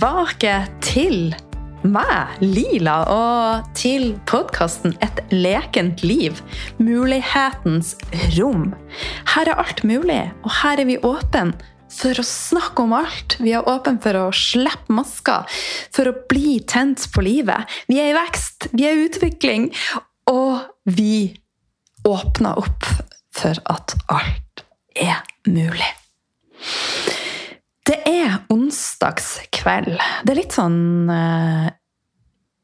tilbake til meg, Lila, og til podkasten Et lekent liv. Mulighetens rom. Her er alt mulig, og her er vi åpne for å snakke om alt. Vi er åpne for å slippe masker, for å bli tent på livet. Vi er i vekst, vi er i utvikling, og vi åpner opp for at alt er mulig. Det er onsdagskveld. Det er litt sånn uh,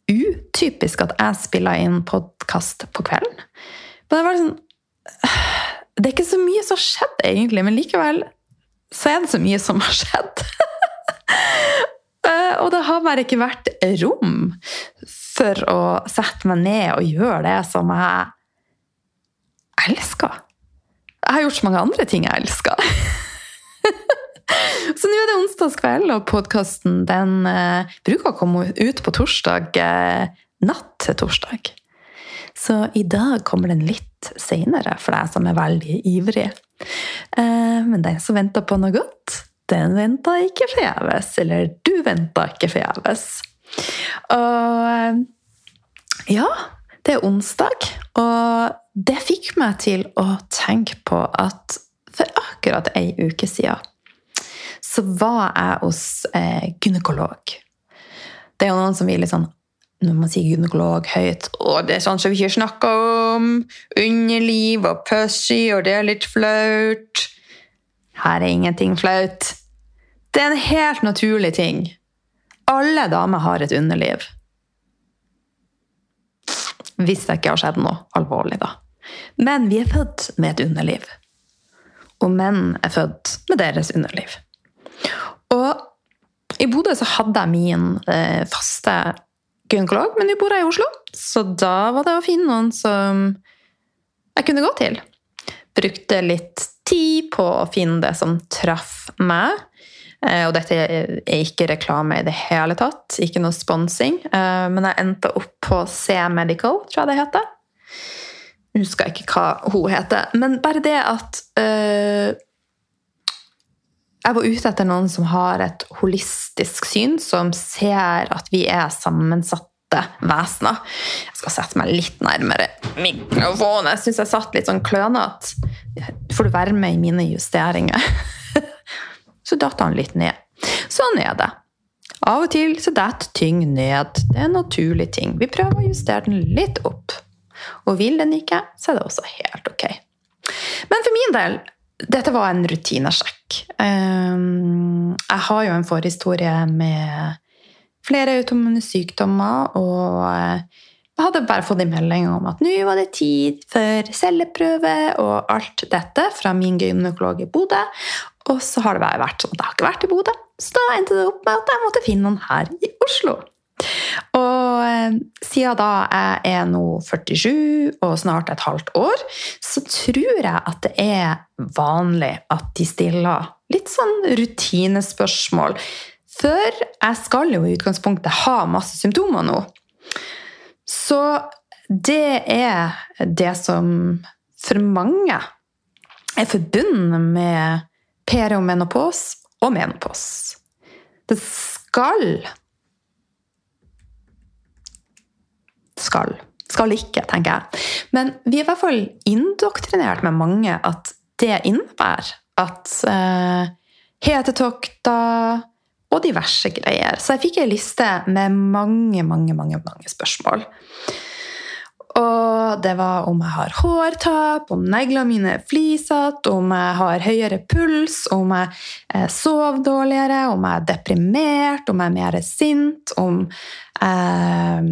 utypisk at jeg spiller inn podkast på kvelden. Men det var sånn Det er ikke så mye som har skjedd, egentlig, men likevel så er det så mye som har skjedd. uh, og det har bare ikke vært rom for å sette meg ned og gjøre det som jeg elsker. Jeg har gjort så mange andre ting jeg elsker. Så nå er det onsdagskveld, og podkasten eh, bruker å komme ut på torsdag eh, natt til torsdag. Så i dag kommer den litt seinere for deg som er veldig ivrig. Eh, men den som venter på noe godt, den venter ikke forgjeves. Eller du venter ikke forgjeves. Og eh, ja, det er onsdag, og det fikk meg til å tenke på at for akkurat ei uke siden så var jeg hos eh, gynekolog. Det er jo noen som vil litt sånn når man sier gynekolog høyt å, det er sånn som vi ikke snakker om. Underliv og pussy, og det er litt flaut. Her er ingenting flaut. Det er en helt naturlig ting. Alle damer har et underliv. Hvis det ikke har skjedd noe alvorlig, da. Men vi er født med et underliv. Og menn er født med deres underliv. Og i Bodø så hadde jeg min eh, faste gynekolog, men nå bor jeg i Oslo, så da var det å finne noen som jeg kunne gå til. Brukte litt tid på å finne det som traff meg. Eh, og dette er ikke reklame i det hele tatt, ikke noe sponsing. Eh, men jeg endte opp på C Medical, tror jeg det heter. Jeg husker ikke hva hun heter. Men bare det at uh, jeg var ute etter noen som har et holistisk syn, som ser at vi er sammensatte vesener. Jeg skal sette meg litt nærmere mikrofonen. Jeg syns jeg satt litt sånn klønete. Får du være med i mine justeringer? så datt han litt ned. Sånn er det. Av og til så detter ting ned. Det er en naturlig ting. Vi prøver å justere den litt opp. Og vil den ikke, så er det også helt ok. Men for min del dette var en rutinesjekk. Ehm, jeg har jo en forhistorie med flere autoimmune sykdommer, og jeg hadde bare fått en melding om at nå var det tid for celleprøve og alt dette fra min gynekolog i Bodø. Og så har det bare vært sånn at jeg har ikke vært i Bodø, så da endte det opp med at jeg måtte finne noen her i Oslo. Og eh, siden da jeg er nå 47 og snart et halvt år, så tror jeg at det er vanlig at de stiller litt sånn rutinespørsmål. For jeg skal jo i utgangspunktet ha masse symptomer nå. Så det er det som for mange er forbundet med periomenopos og menopos. Det skal skal. Skal ikke, tenker jeg. Men vi er i hvert fall indoktrinert med mange at det innebærer at eh, hetetokter og diverse greier. Så jeg fikk ei liste med mange, mange, mange, mange spørsmål. Og det var om jeg har hårtap, om neglene mine er flisete, om jeg har høyere puls, om jeg eh, sover dårligere, om jeg er deprimert, om jeg er mer sint, om eh,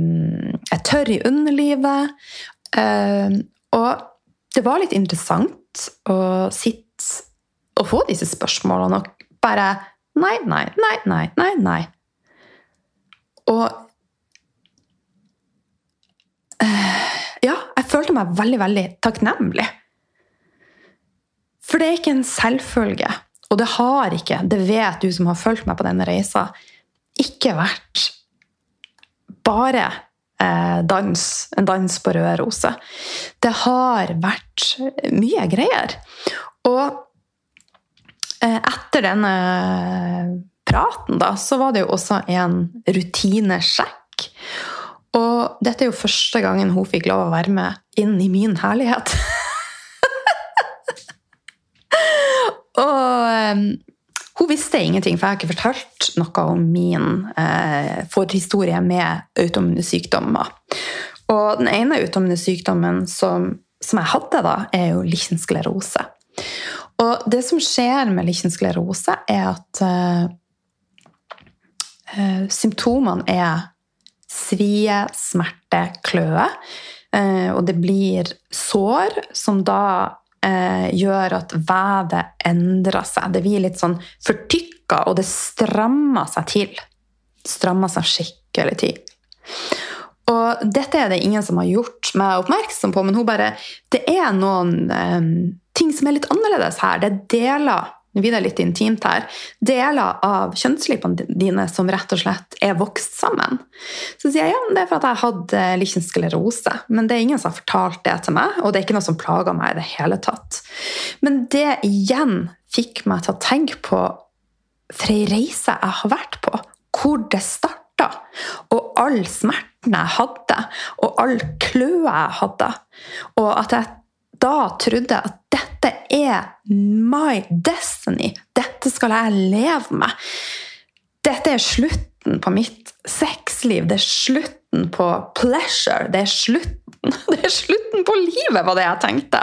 jeg er tørr i underlivet. Eh, og det var litt interessant å sitte og få disse spørsmålene og bare Nei, nei, nei, nei, nei. nei. Og ja, jeg følte meg veldig, veldig takknemlig. For det er ikke en selvfølge. Og det har ikke, det vet du som har fulgt meg på denne reisa, ikke vært bare eh, dans, en dans på røde roser. Det har vært mye greier. Og eh, etter denne praten, da, så var det jo også en rutinesjekk. Dette er jo første gangen hun fikk lov å være med inn i min herlighet. og um, hun visste ingenting, for jeg har ikke fortalt noe om min eh, forhistorie med autoimmune sykdommer. Og den ene autoimmune sykdommen som, som, jeg hadde, da, er jo lichensklerose. Og det som skjer med lichensklerose, er at eh, eh, symptomene er svie, smerte, kløe. Eh, og det blir sår som da eh, gjør at vevet endrer seg. Det blir litt sånn fortykka, og det strammer seg til. Strammer seg skikkelig til. Og dette er det ingen som har gjort meg oppmerksom på, men hun bare Det er noen um, ting som er litt annerledes her. Det er deler nå blir det litt intimt her, deler av kjønnslippene dine som rett og slett er vokst sammen. Så sier jeg ja, det er for at jeg hadde lichensklerose. Men det er ingen som har fortalt det til meg, og det er ikke noe som plager meg i det hele tatt. Men det igjen fikk meg til å tenke på for ei reise jeg har vært på, hvor det starta, og all smerten jeg hadde, og all kløa jeg hadde, og at jeg da trodde at dette er my destiny. Dette skal jeg leve med. Dette er slutten på mitt sexliv. Det er slutten på pleasure. Det er slutten, det er slutten på livet, var det jeg tenkte.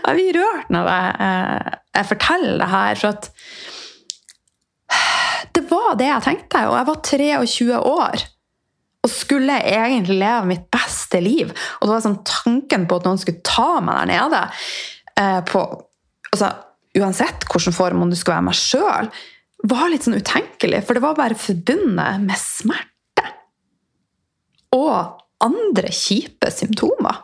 Jeg blir rørt når jeg, eh, jeg forteller det her. for at det var det jeg tenkte, og jeg var 23 år. Og skulle jeg egentlig leve mitt beste liv. Og det var sånn tanken på at noen skulle ta meg der nede eh, på, altså, Uansett hvilken form, om det skulle være meg sjøl, var litt sånn utenkelig. For det var bare forbundet med smerte. Og andre kjipe symptomer.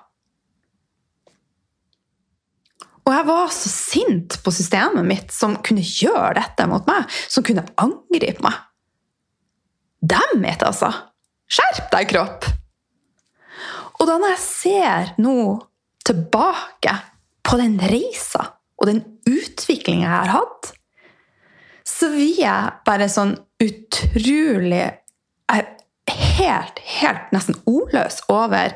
Og jeg var så sint på systemet mitt som kunne gjøre dette mot meg. Som kunne angripe meg. Dem mitt altså! Skjerp deg, kropp! Og da når jeg ser nå tilbake på den reisa og den utviklinga jeg har hatt, så vil jeg bare sånn utrolig er helt, helt nesten ordløs over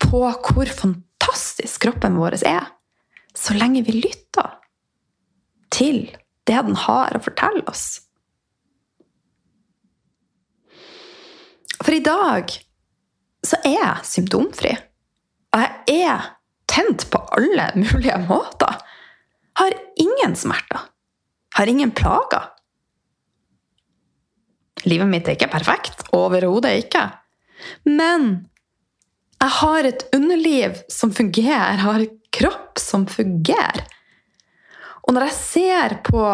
på hvor fantastisk kroppen vår er. Så lenge vi lytter til det den har å fortelle oss. For i dag så er jeg symptomfri. Og jeg er tent på alle mulige måter. Har ingen smerter. Har ingen plager. Livet mitt er ikke perfekt. Overhodet ikke. Men jeg har et underliv som fungerer. Jeg har en kropp som fungerer. Og når jeg ser på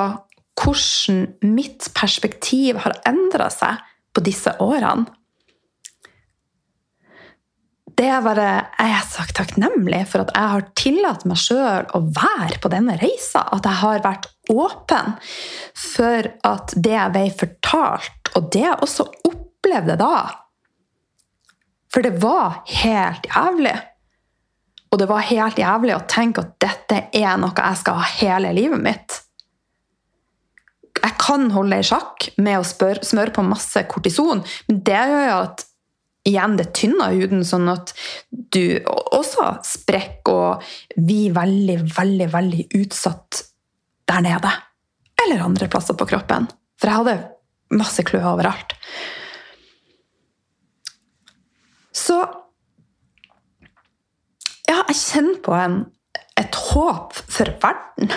hvordan mitt perspektiv har endra seg på disse årene, det er bare, Jeg er så takknemlig for at jeg har tillatt meg sjøl å være på denne reisa. At jeg har vært åpen for at det jeg ble fortalt, og det jeg også opplevde da For det var helt jævlig. Og det var helt jævlig å tenke at dette er noe jeg skal ha hele livet mitt. Jeg kan holde det i sjakk med å smøre på masse kortison, men det gjør jo at igjen det tynner huden, sånn at du også sprekker og blir veldig, veldig, veldig utsatt der nede. Eller andre plasser på kroppen. For jeg hadde masse kløe overalt. Så Ja, jeg kjenner på en, et håp for verden,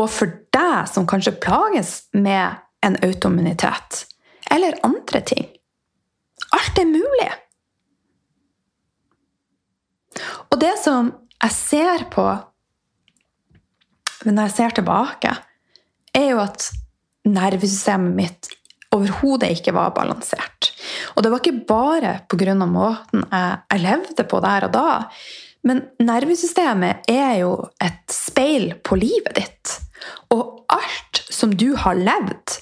og for deg som kanskje plages med en autoimmunitet. Eller andre ting. Alt er mulig. Og det som jeg ser på når jeg ser tilbake, er jo at nervesystemet mitt overhodet ikke var balansert. Og det var ikke bare pga. måten jeg levde på der og da. Men nervesystemet er jo et speil på livet ditt. Og alt som du har levd,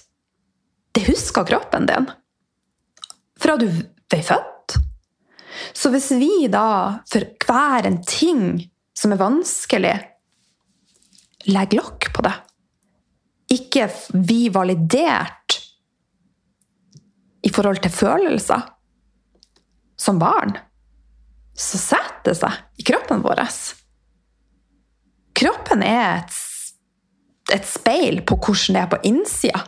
det husker kroppen din. Fra du ble født så hvis vi da for hver en ting som er vanskelig, legger lokk på det, ikke vi validert i forhold til følelser som barn, så setter det seg i kroppen vår. Kroppen er et, et speil på hvordan det er på innsida.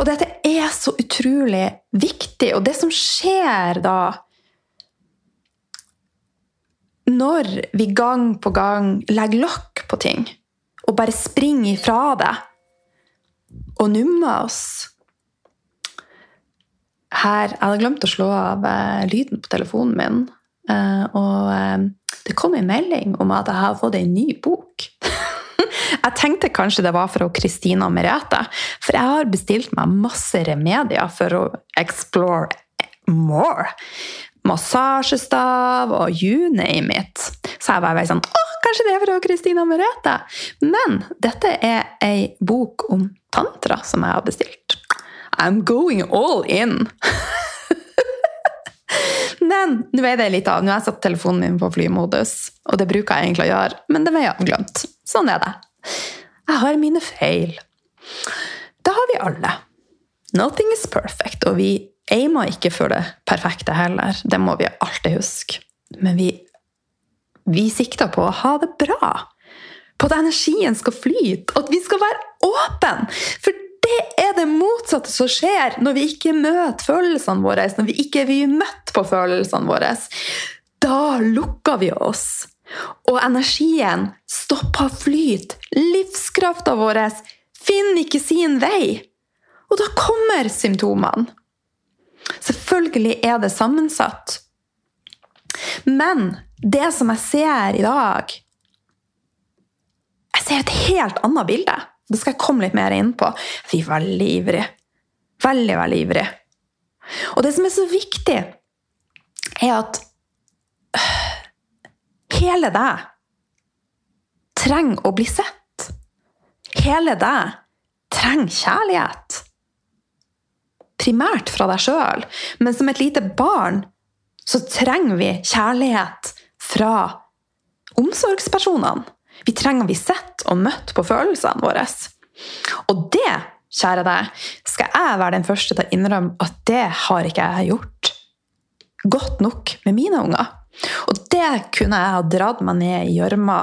Og dette er så utrolig viktig. Og det som skjer da Når vi gang på gang legger lokk på ting og bare springer ifra det og nummer oss Her Jeg hadde glemt å slå av eh, lyden på telefonen min. Eh, og eh, det kom en melding om at jeg har fått en ny bok. Jeg tenkte kanskje det var fra Kristina Merete, for jeg har bestilt meg masse remedier for å explore more. Massasjestav og you name it. Så jeg var veldig sånn Å, kanskje det er fra Kristina Merete? Men dette er ei bok om tantra som jeg har bestilt. I'm going all in! Men nå er det litt av. Nå har jeg satt telefonen min på flymodus, og det bruker jeg egentlig å gjøre, men det var jeg glemt. Sånn er det. Jeg har mine feil. Det har vi alle. Nothing is perfect, og vi aimer ikke for det perfekte heller. Det må vi alltid huske. Men vi, vi sikter på å ha det bra. På at energien skal flyte, og at vi skal være åpne. For det er det motsatte som skjer når vi ikke møter følelsene våre, når vi ikke blir møtt på følelsene våre. Da lukker vi oss. Og energien stopper flyt. Livskrafta vår finner ikke sin vei. Og da kommer symptomene. Selvfølgelig er det sammensatt. Men det som jeg ser i dag Jeg ser et helt annet bilde. Det skal jeg komme litt mer inn på. Vi er veldig ivrig. Veldig, veldig ivrig. Og det som er så viktig, er at hele deg trenger å bli sett. Hele deg trenger kjærlighet. Primært fra deg sjøl, men som et lite barn så trenger vi kjærlighet fra omsorgspersonene. Vi trenger å bli sett og møtt på følelsene våre. Og det, kjære deg, skal jeg være den første til å innrømme at det har ikke jeg gjort godt nok med mine unger. Og det kunne jeg ha dratt meg ned i gjørma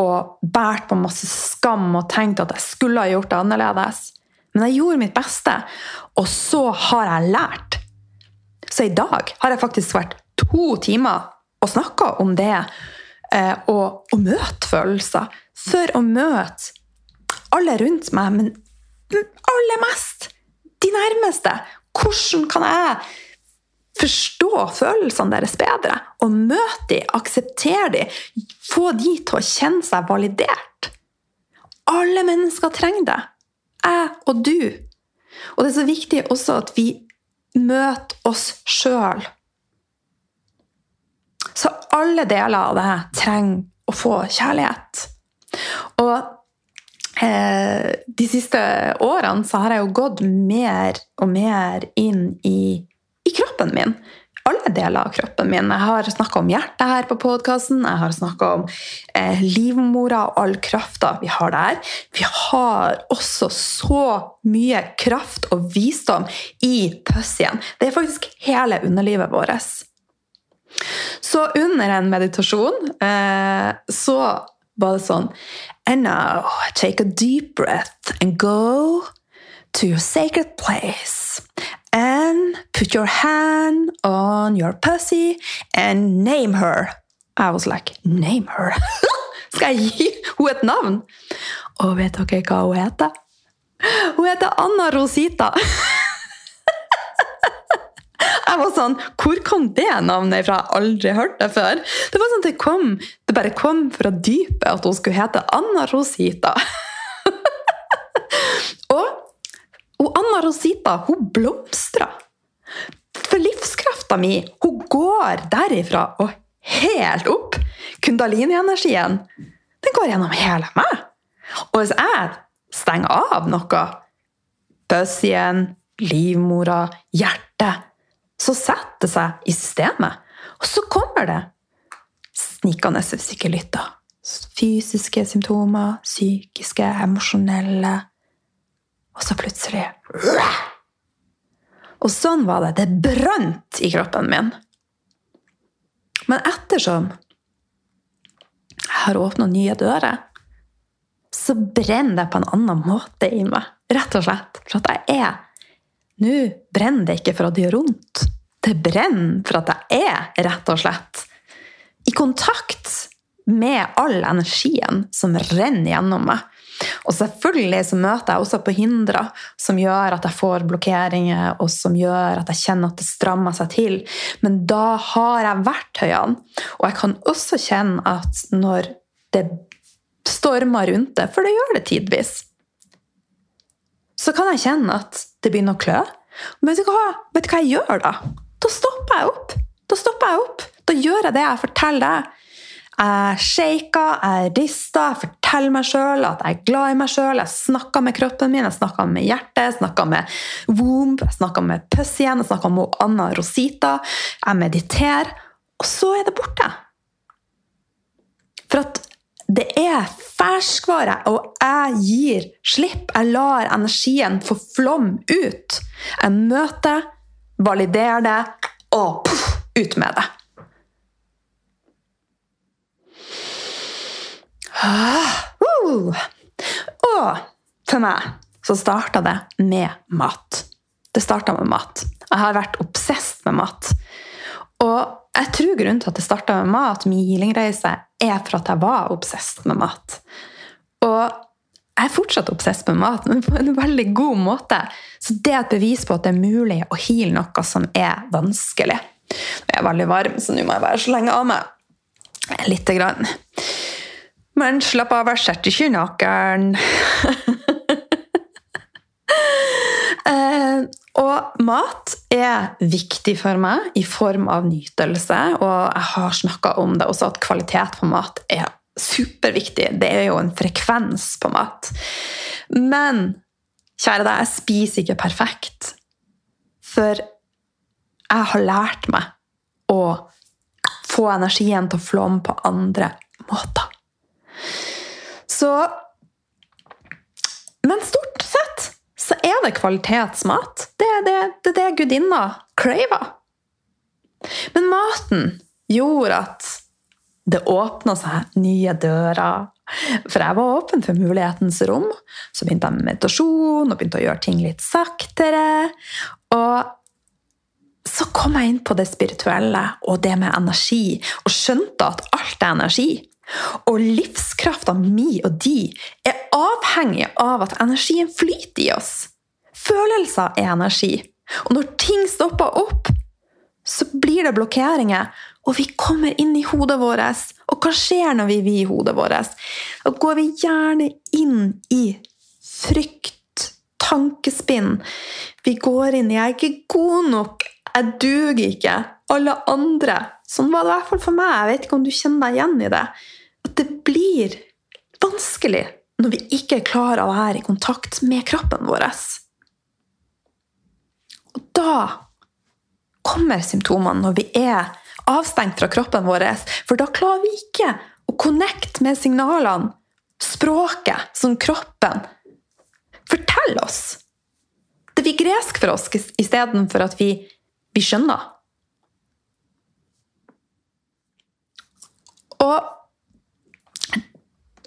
og båret på masse skam og tenkt at jeg skulle ha gjort det annerledes. Men jeg gjorde mitt beste, og så har jeg lært. Så i dag har jeg faktisk vært to timer og snakka om det eh, og, og møte følelser. For å møte alle rundt meg, men aller mest de nærmeste. Hvordan kan jeg forstå følelsene deres bedre. Og møte dem, akseptere dem, få de til å kjenne seg validert. Alle mennesker trenger det. Jeg og du. Og det er så viktig også at vi møter oss sjøl. Så alle deler av det trenger å få kjærlighet. Og eh, de siste årene så har jeg jo gått mer og mer inn i kroppen min. Alle deler av kroppen min. Jeg har snakka om hjertet her på podkasten. Jeg har snakka om eh, livmora og all krafta vi har der. Vi har også så mye kraft og visdom i pussien. Det er faktisk hele underlivet vårt. Så under en meditasjon eh, så var det sånn And now take a deep breath and go to your sacred place. And put your hand on your pussy and name her. I was like, name her? Skal jeg gi henne et navn? Og vet dere hva hun heter? Hun heter Anna Rosita. Jeg var sånn Hvor kom det navnet fra? Jeg har aldri hørt det før. Det var sånn det kom, det bare kom fra dypet at hun skulle hete Anna Rosita. Og Anna Rosita hun blomstrer. For livskrafta mi hun går derifra og helt opp. Kundalini-energien den går gjennom hele meg. Og hvis jeg stenger av noe, bøssien, livmora, hjertet, så setter det seg i systemet. Og så kommer det snikende hvis ikke lytter. Fysiske symptomer, psykiske, emosjonelle Og så plutselig Og sånn var det. Det brant i kroppen min. Men ettersom jeg har åpna nye dører, så brenner det på en annen måte i meg. Rett og slett. For at jeg er Nå brenner det ikke for at det gjør vondt. Det brenner for at jeg er, rett og slett, i kontakt med all energien som renner gjennom meg. Og selvfølgelig så møter jeg også på hindre som gjør at jeg får blokkeringer, og som gjør at jeg kjenner at det strammer seg til. Men da har jeg verktøyene. Og jeg kan også kjenne at når det stormer rundt det, for det gjør det tidvis, så kan jeg kjenne at det begynner å klø. Men vet du hva, vet du hva jeg gjør da? Da stopper jeg opp. Da stopper jeg opp. Da gjør jeg det jeg forteller deg. Jeg shaker, jeg rister, jeg forteller meg sjøl at jeg er glad i meg sjøl. Jeg snakker med kroppen min, jeg snakker med hjertet, jeg snakker med womb, jeg snakker med pussyen, jeg snakker med Anna Rosita. Jeg mediterer. Og så er det borte. For at det er ferskvare, og jeg gir slipp. Jeg lar energien få flom ut. Jeg møter, validerer det, og puff, ut med det. Uh. Og for meg så starta det med mat. Det starta med mat. Jeg har vært obsesst med mat. Og jeg tror grunnen til at det starta med mat, min healingreise, er for at jeg var obsesst med mat. Og jeg er fortsatt obsesst med mat, men på en veldig god måte. Så det er et bevis på at det er mulig å heale noe som er vanskelig. Jeg er veldig varm, så nå må jeg bare slenge av meg lite grann. Men slapp av, jeg setter ikke nakken. eh, og mat er viktig for meg i form av nytelse, og jeg har snakka om det også, at kvalitet på mat er superviktig. Det er jo en frekvens på mat. Men kjære deg, jeg spiser ikke perfekt. For jeg har lært meg å få energien til å flomme på andre måter. Så Men stort sett så er det kvalitetsmat. Det er det, det, det gudinna craver. Men maten gjorde at det åpna seg nye dører. For jeg var åpen for mulighetens rom. Så begynte jeg med meditasjon og begynte å gjøre ting litt saktere. Og så kom jeg inn på det spirituelle og det med energi, og skjønte at alt er energi. Og livskrafta mi og de er avhengig av at energien flyter i oss. Følelser er energi. Og når ting stopper opp, så blir det blokkeringer, og vi kommer inn i hodet vårt. Og hva skjer når vi er i hodet vårt? Da går vi gjerne inn i frykt, tankespinn. Vi går inn i 'jeg er ikke god nok', 'jeg duger ikke', alle andre. Sånn var det i hvert fall for meg. Jeg vet ikke om du kjenner deg igjen i det at det blir vanskelig når vi ikke klarer å være i kontakt med kroppen vår. Og da kommer symptomene når vi er avstengt fra kroppen vår, for da klarer vi ikke å connecte med signalene, språket, som kroppen forteller oss. Det blir gresk for oss istedenfor at vi, vi skjønner. Og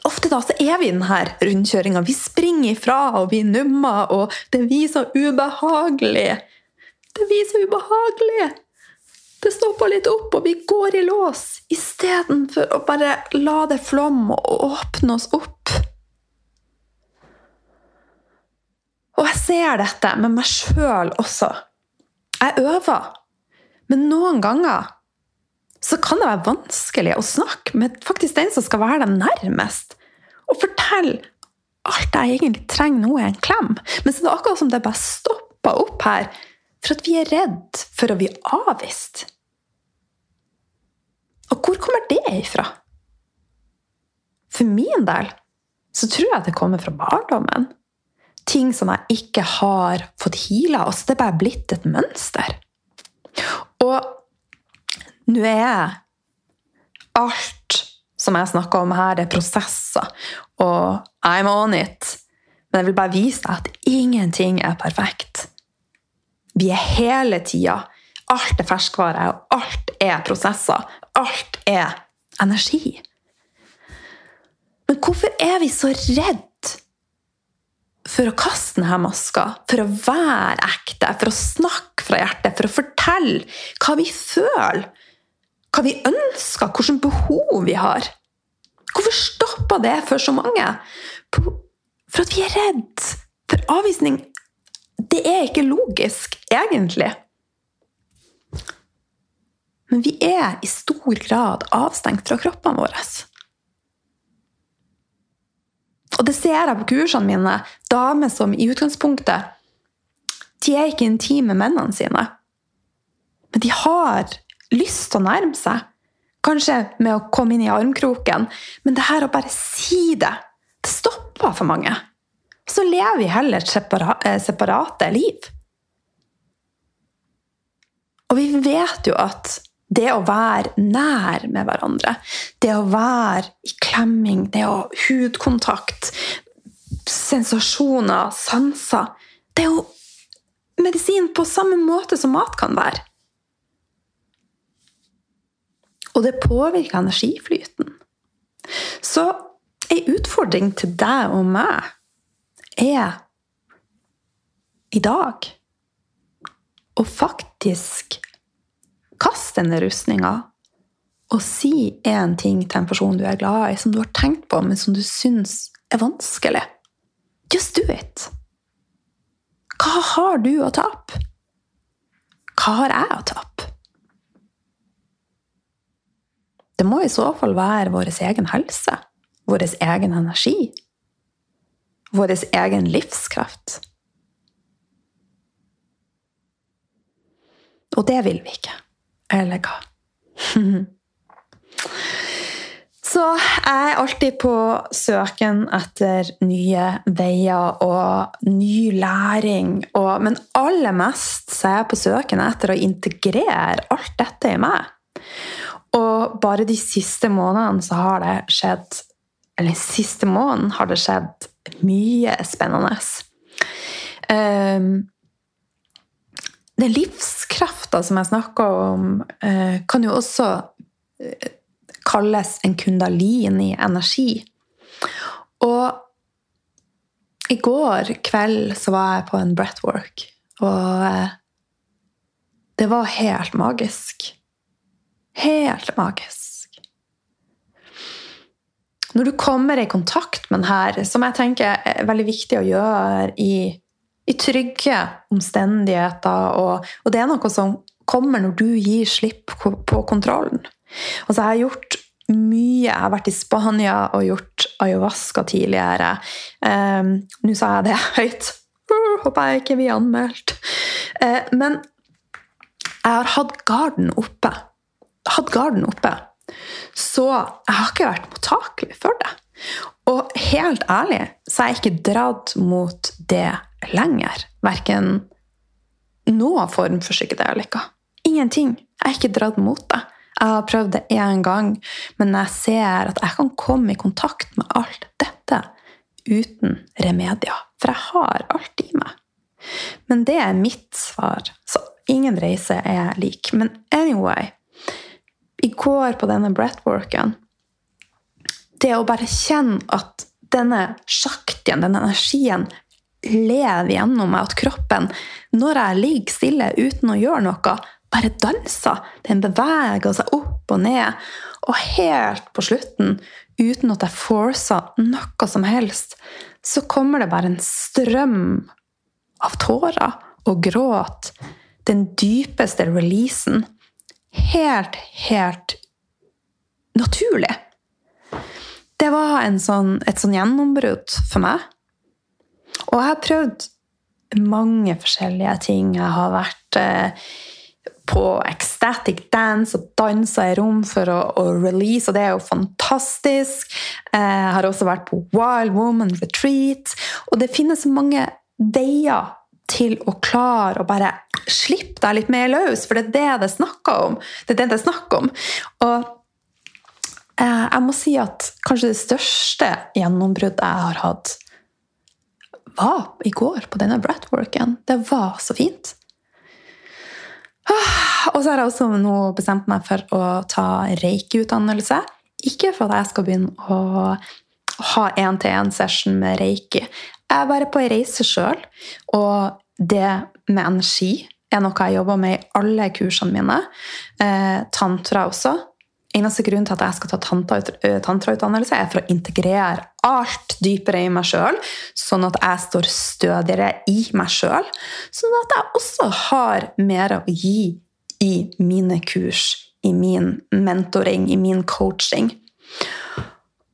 ofte da så er vi i denne rundkjøringa. Vi springer ifra, og vi nummer, og det vi så ubehagelig. Det vi så ubehagelig. Det stopper litt opp, og vi går i lås istedenfor å bare la det flomme og åpne oss opp. Og jeg ser dette med meg sjøl også. Jeg øver. Men noen ganger så kan det være vanskelig å snakke med faktisk den som skal være deg nærmest, og fortelle alt jeg egentlig trenger nå, er en klem. Men så er det akkurat som det bare stopper opp her, for at vi er redd for å bli avvist. Og hvor kommer det ifra? For min del så tror jeg det kommer fra barndommen. Ting som jeg ikke har fått heala. Altså, det er bare blitt et mønster. Og nå er alt som jeg snakker om her, det er prosesser. Og I'm on it. Men jeg vil bare vise deg at ingenting er perfekt. Vi er hele tida. Alt er ferskvare, og alt er prosesser. Alt er energi. Men hvorfor er vi så redd for å kaste denne maska? For å være ekte, for å snakke fra hjertet, for å fortelle hva vi føler? Hva vi ønsker, hvilke behov vi har? Hvorfor stopper det for så mange? For at vi er redd for avvisning. Det er ikke logisk, egentlig. Men vi er i stor grad avstengt fra kroppene våre. Og det ser jeg på kursene mine. Damer som i utgangspunktet De er ikke intime med mennene sine. Men de har lyst til å nærme seg. Kanskje med å komme inn i armkroken. Men det her å bare si det, det stopper for mange. Så lever vi heller eh, separate liv. Og vi vet jo at det å være nær med hverandre, det å være i klemming, det å ha hudkontakt, sensasjoner, sanser Det er jo medisin på samme måte som mat kan være. Og det påvirker energiflyten. Så ei utfordring til deg og meg er i dag å faktisk kaste denne rustninga og si én ting til en person du er glad i, som du har tenkt på, men som du syns er vanskelig. Just do it! Hva har du å tape? Hva har jeg å tape? Det må i så fall være vår egen helse, vår egen energi, vår egen livskraft. Og det vil vi ikke. Eller hva? Så jeg er alltid på søken etter nye veier og ny læring. Og, men aller mest så er jeg på søken etter å integrere alt dette i meg. Og bare de siste månedene så har det skjedd Eller siste måneden har det skjedd mye spennende. Um, den livskrafta som jeg snakker om, uh, kan jo også uh, kalles en kundalini-energi. Og i går kveld så var jeg på en breathwork, og uh, det var helt magisk. Helt magisk. Når du kommer i kontakt med denne, som jeg tenker er veldig viktig å gjøre i i trygge omstendigheter. Og, og, det er noe som kommer når du gir slipp på kontrollen. Altså, jeg har gjort mye. Jeg har vært i Spania og gjort ayahuasca tidligere. Um, Nå sa jeg det høyt. Uh, håper jeg ikke blir anmeldt. Uh, men jeg har hatt garden oppe. Hatt garden oppe. Så jeg har ikke vært mottakelig for det. Og helt ærlig så er jeg ikke dratt mot det lenger. Verken noen form for psykedelika. Ingenting. Jeg er ikke dratt mot det. Jeg har prøvd det én gang, men jeg ser at jeg kan komme i kontakt med alt dette uten remedier. For jeg har alt i meg. Men det er mitt svar. Så ingen reise er lik. Men anyway I går på denne breathworken Det å bare kjenne at denne sjaktien, denne energien, lever gjennom meg, at kroppen, når jeg ligger stille uten å gjøre noe, bare danser. Den beveger seg opp og ned. Og helt på slutten, uten at jeg forcer noe som helst, så kommer det bare en strøm av tårer og gråt. Den dypeste releasen. Helt, helt naturlig. Det var sånn, et sånn gjennombrudd for meg. Og jeg har prøvd mange forskjellige ting. Jeg har vært eh, på ecstatic dance og dansa i rom for å, å, release, og det er jo fantastisk. Eh, jeg har også vært på Wild Woman Retreat. Og det finnes mange veier til å klare å bare slippe deg litt mer løs, for det er det det snakker om. Det er det det er snakk om. Og eh, jeg må si at kanskje det største gjennombruddet jeg har hatt, var i går på denne breathworken. Det var så fint. Og så har jeg også nå bestemt meg for å ta reiki-utdannelse. Ikke for at jeg skal begynne å ha én-til-én-session med reiki. Jeg er bare på ei reise sjøl, og det med energi er noe jeg jobber med i alle kursene mine. Eh, tantra også. Eneste grunn til at jeg skal ta eh, tantrautdannelse, er for å integrere alt dypere i meg sjøl, sånn at jeg står stødigere i meg sjøl. Sånn at jeg også har mer å gi i mine kurs, i min mentoring, i min coaching.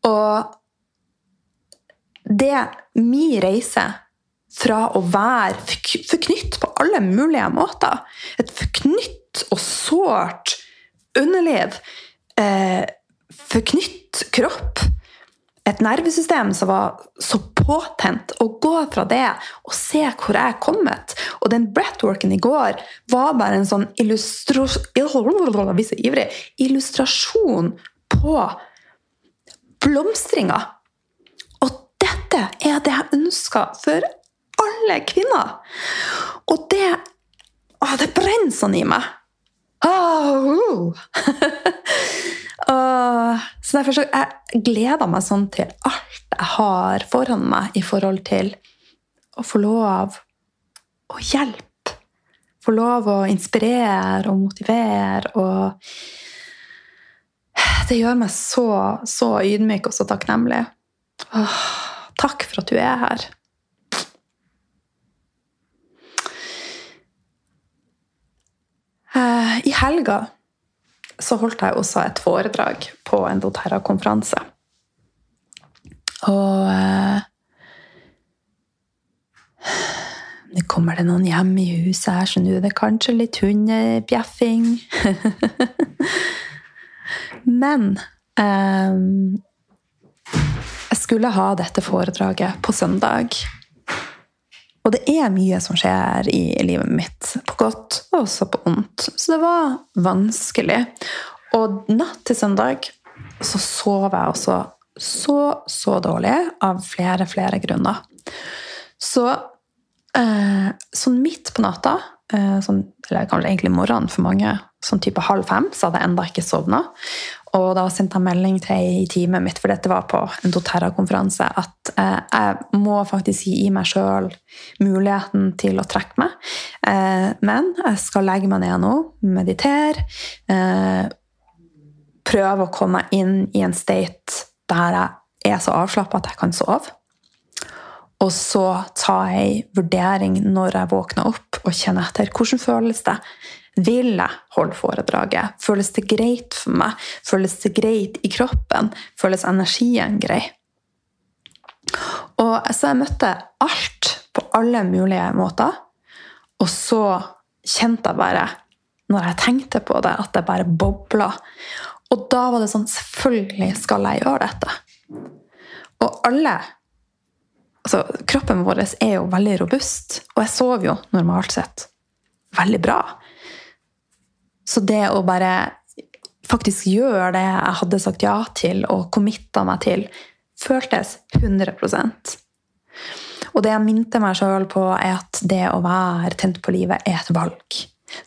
Og det min reise fra å være forknytt på alle mulige måter Et forknytt og sårt underliv. Eh, forknytt kropp et nervesystem som var så påtent. Å gå fra det og se hvor jeg er kommet. Og den breathworken i går var bare en sånn illustrasjon på blomstringa. Dette er det jeg ønsker for alle kvinner. Og det å, Det brenner sånn i meg. Oh, uh. så derfor så jeg gleder meg sånn til alt jeg har foran meg i forhold til å få lov å hjelpe. Få lov å inspirere og motivere og Det gjør meg så, så ydmyk og så takknemlig. Åh, takk for at du er her. Eh, I helga så holdt jeg også et foredrag på en doTERRA-konferanse. Og eh, Nå kommer det noen hjem i huset her, så nå er det kanskje litt hundebjeffing. Men jeg skulle ha dette foredraget på søndag. Og det er mye som skjer i livet mitt, på godt og også på ondt. Så det var vanskelig. Og natt til søndag så sov jeg også så, så dårlig av flere, flere grunner. Så eh, sånn midt på natta, eh, sånn, eller egentlig morgenen for mange, sånn type halv fem, så hadde jeg enda ikke sovna. Og da sendte jeg melding til ei i teamet mitt, for dette var på en doTERRA-konferanse, at eh, jeg må faktisk gi meg sjøl muligheten til å trekke meg. Eh, men jeg skal legge meg ned nå, meditere, eh, prøve å komme inn i en state der jeg er så avslappa at jeg kan sove. Og så ta ei vurdering når jeg våkner opp og kjenner etter. Hvordan føles det? Vil jeg holde foredraget? Føles det greit for meg? Føles det greit i kroppen? Føles energien grei? Og Så jeg møtte alt på alle mulige måter. Og så kjente jeg bare, når jeg tenkte på det, at det bare bobla. Og da var det sånn Selvfølgelig skal jeg gjøre dette. Og alle altså, Kroppen vår er jo veldig robust, og jeg sov jo normalt sett veldig bra. Så det å bare faktisk gjøre det jeg hadde sagt ja til og committa meg til, føltes 100% Og det jeg minte meg sjøl på, er at det å være tent på livet er et valg.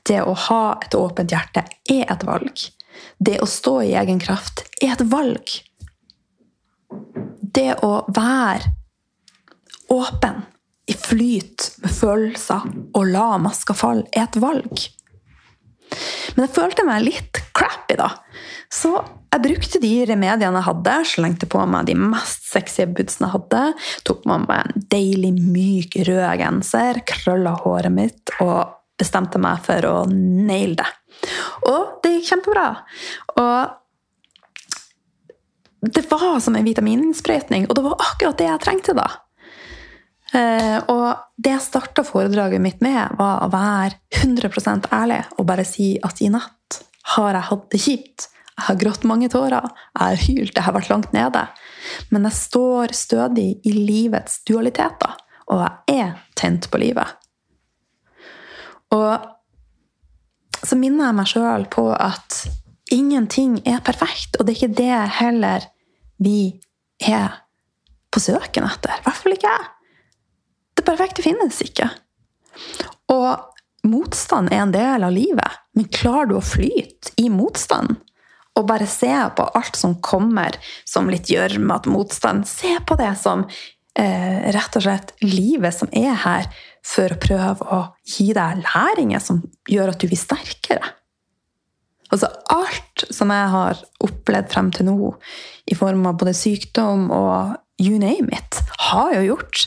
Det å ha et åpent hjerte er et valg. Det å stå i egen kraft er et valg. Det å være åpen, i flyt med følelser og la maska falle, er et valg. Men jeg følte meg litt crappy, da. Så jeg brukte de remediene jeg hadde, slengte på meg de mest sexy bootsene jeg hadde, tok med meg en deilig, myk, rød genser, krølla håret mitt og bestemte meg for å naile det. Og det gikk kjempebra. Og det var som en vitamininnsprøytning, og det var akkurat det jeg trengte da. Eh, og det jeg starta foredraget mitt med, var å være 100% ærlig og bare si at i natt har jeg hatt det kjipt. Jeg har grått mange tårer, jeg har hylt, jeg har vært langt nede. Men jeg står stødig i livets dualiteter, og jeg er tent på livet. Og så minner jeg meg sjøl på at ingenting er perfekt, og det er ikke det heller vi er på søken etter. I hvert fall ikke jeg. Det perfekte finnes ikke. Og motstand er en del av livet, men klarer du å flyte i motstand? Og bare se på alt som kommer som litt gjørmete motstand. Se på det som eh, rett og slett livet som er her, for å prøve å gi deg læringer som gjør at du blir sterkere. Altså alt som jeg har opplevd frem til nå, i form av både sykdom og you name it, har jo gjort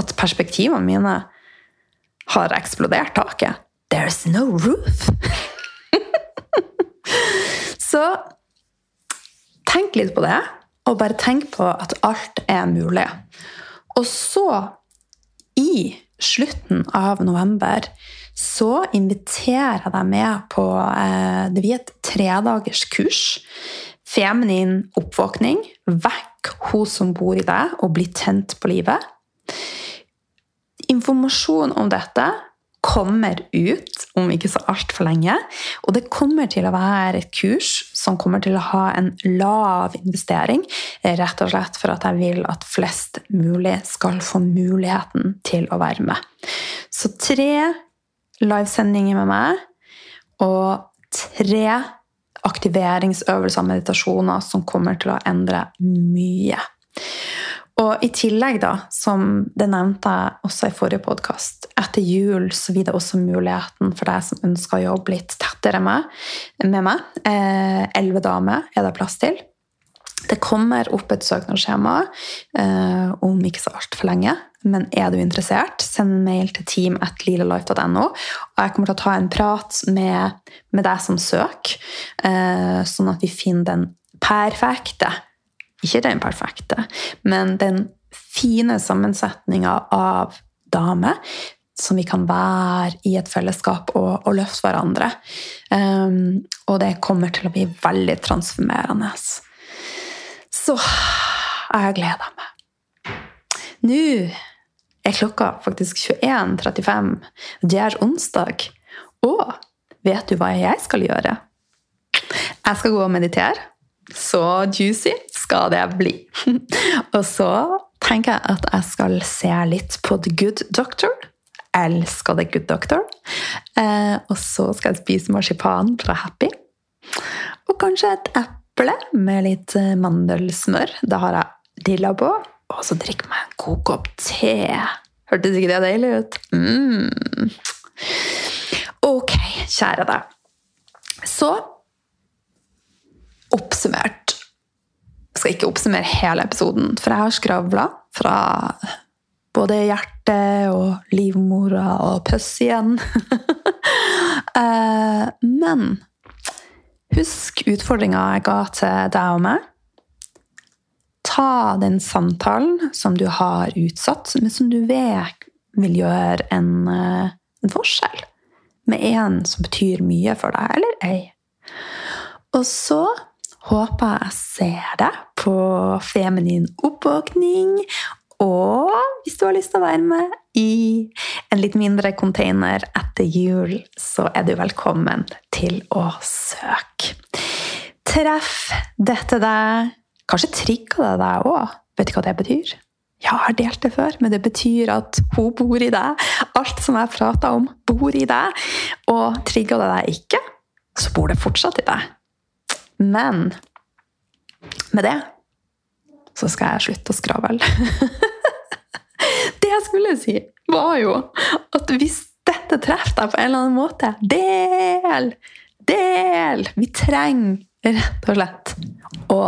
at perspektivene mine har eksplodert taket. There's no roof! Så tenk litt på det, og bare tenk på at alt er mulig. Og så, i slutten av november, så inviterer jeg deg med på eh, Det blir et tredagers kurs. Feminin oppvåkning. Vekk hun som bor i deg, og bli tent på livet. Informasjon om dette kommer ut om ikke så altfor lenge. Og det kommer til å være et kurs som kommer til å ha en lav investering. Rett og slett for at jeg vil at flest mulig skal få muligheten til å være med. Så tre livesendinger med meg og tre aktiveringsøvelser og meditasjoner som kommer til å endre mye. Og i tillegg, da, som det nevnte jeg også i forrige podkast, etter jul så blir det også muligheten for deg som ønsker å jobbe litt tettere med, med meg. Eh, elleve eh, damer er det plass til. Det kommer opp et søknadsskjema eh, om ikke så altfor lenge. Men er du interessert, send en mail til team.lilalife.no. Og jeg kommer til å ta en prat med, med deg som søker, eh, sånn at vi finner den perfekte ikke den perfekte, men den fine sammensetninga av damer som vi kan være i et fellesskap og, og løfte hverandre. Um, og det kommer til å bli veldig transformerende. Så jeg gleder meg. Nå er klokka faktisk 21.35. Det er onsdag. Og vet du hva jeg skal gjøre? Jeg skal gå og meditere. Så juicy skal det bli. og så tenker jeg at jeg skal se litt på The Good Doctor. Elsker The Good Doctor. Eh, og så skal jeg spise marsipan fra Happy. Og kanskje et eple med litt eh, mandelsmør. Det har jeg dilla på. Og så drikke meg en god kopp te. Hørtes ikke det deilig ut? Mm. Ok, kjære deg. Så oppsummert Jeg skal ikke oppsummere hele episoden, for jeg har skravla fra både hjertet og livmora og pøss igjen. men husk utfordringa jeg ga til deg og meg. Ta den samtalen som du har utsatt, men som du vet vil gjøre en, eh, en forskjell. Med en som betyr mye for deg, eller ei. Og så Håper jeg ser deg på Feminin oppvåkning. Og hvis du har lyst til å være med i en litt mindre container etter jul, så er du velkommen til å søke. Treff dette deg. Kanskje trigger det deg òg. Vet du hva det betyr? Ja, jeg har delt det før, men det betyr at hun bor i deg. Alt som jeg prater om, bor i deg. Og trigger det deg ikke, så bor det fortsatt i deg. Men med det så skal jeg slutte å skravle. det jeg skulle si, var jo at hvis dette treffer deg på en eller annen måte, del! Del! Vi trenger rett og slett å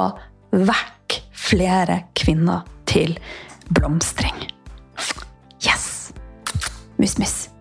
vekke flere kvinner til blomstring. Yes! Mus-mus.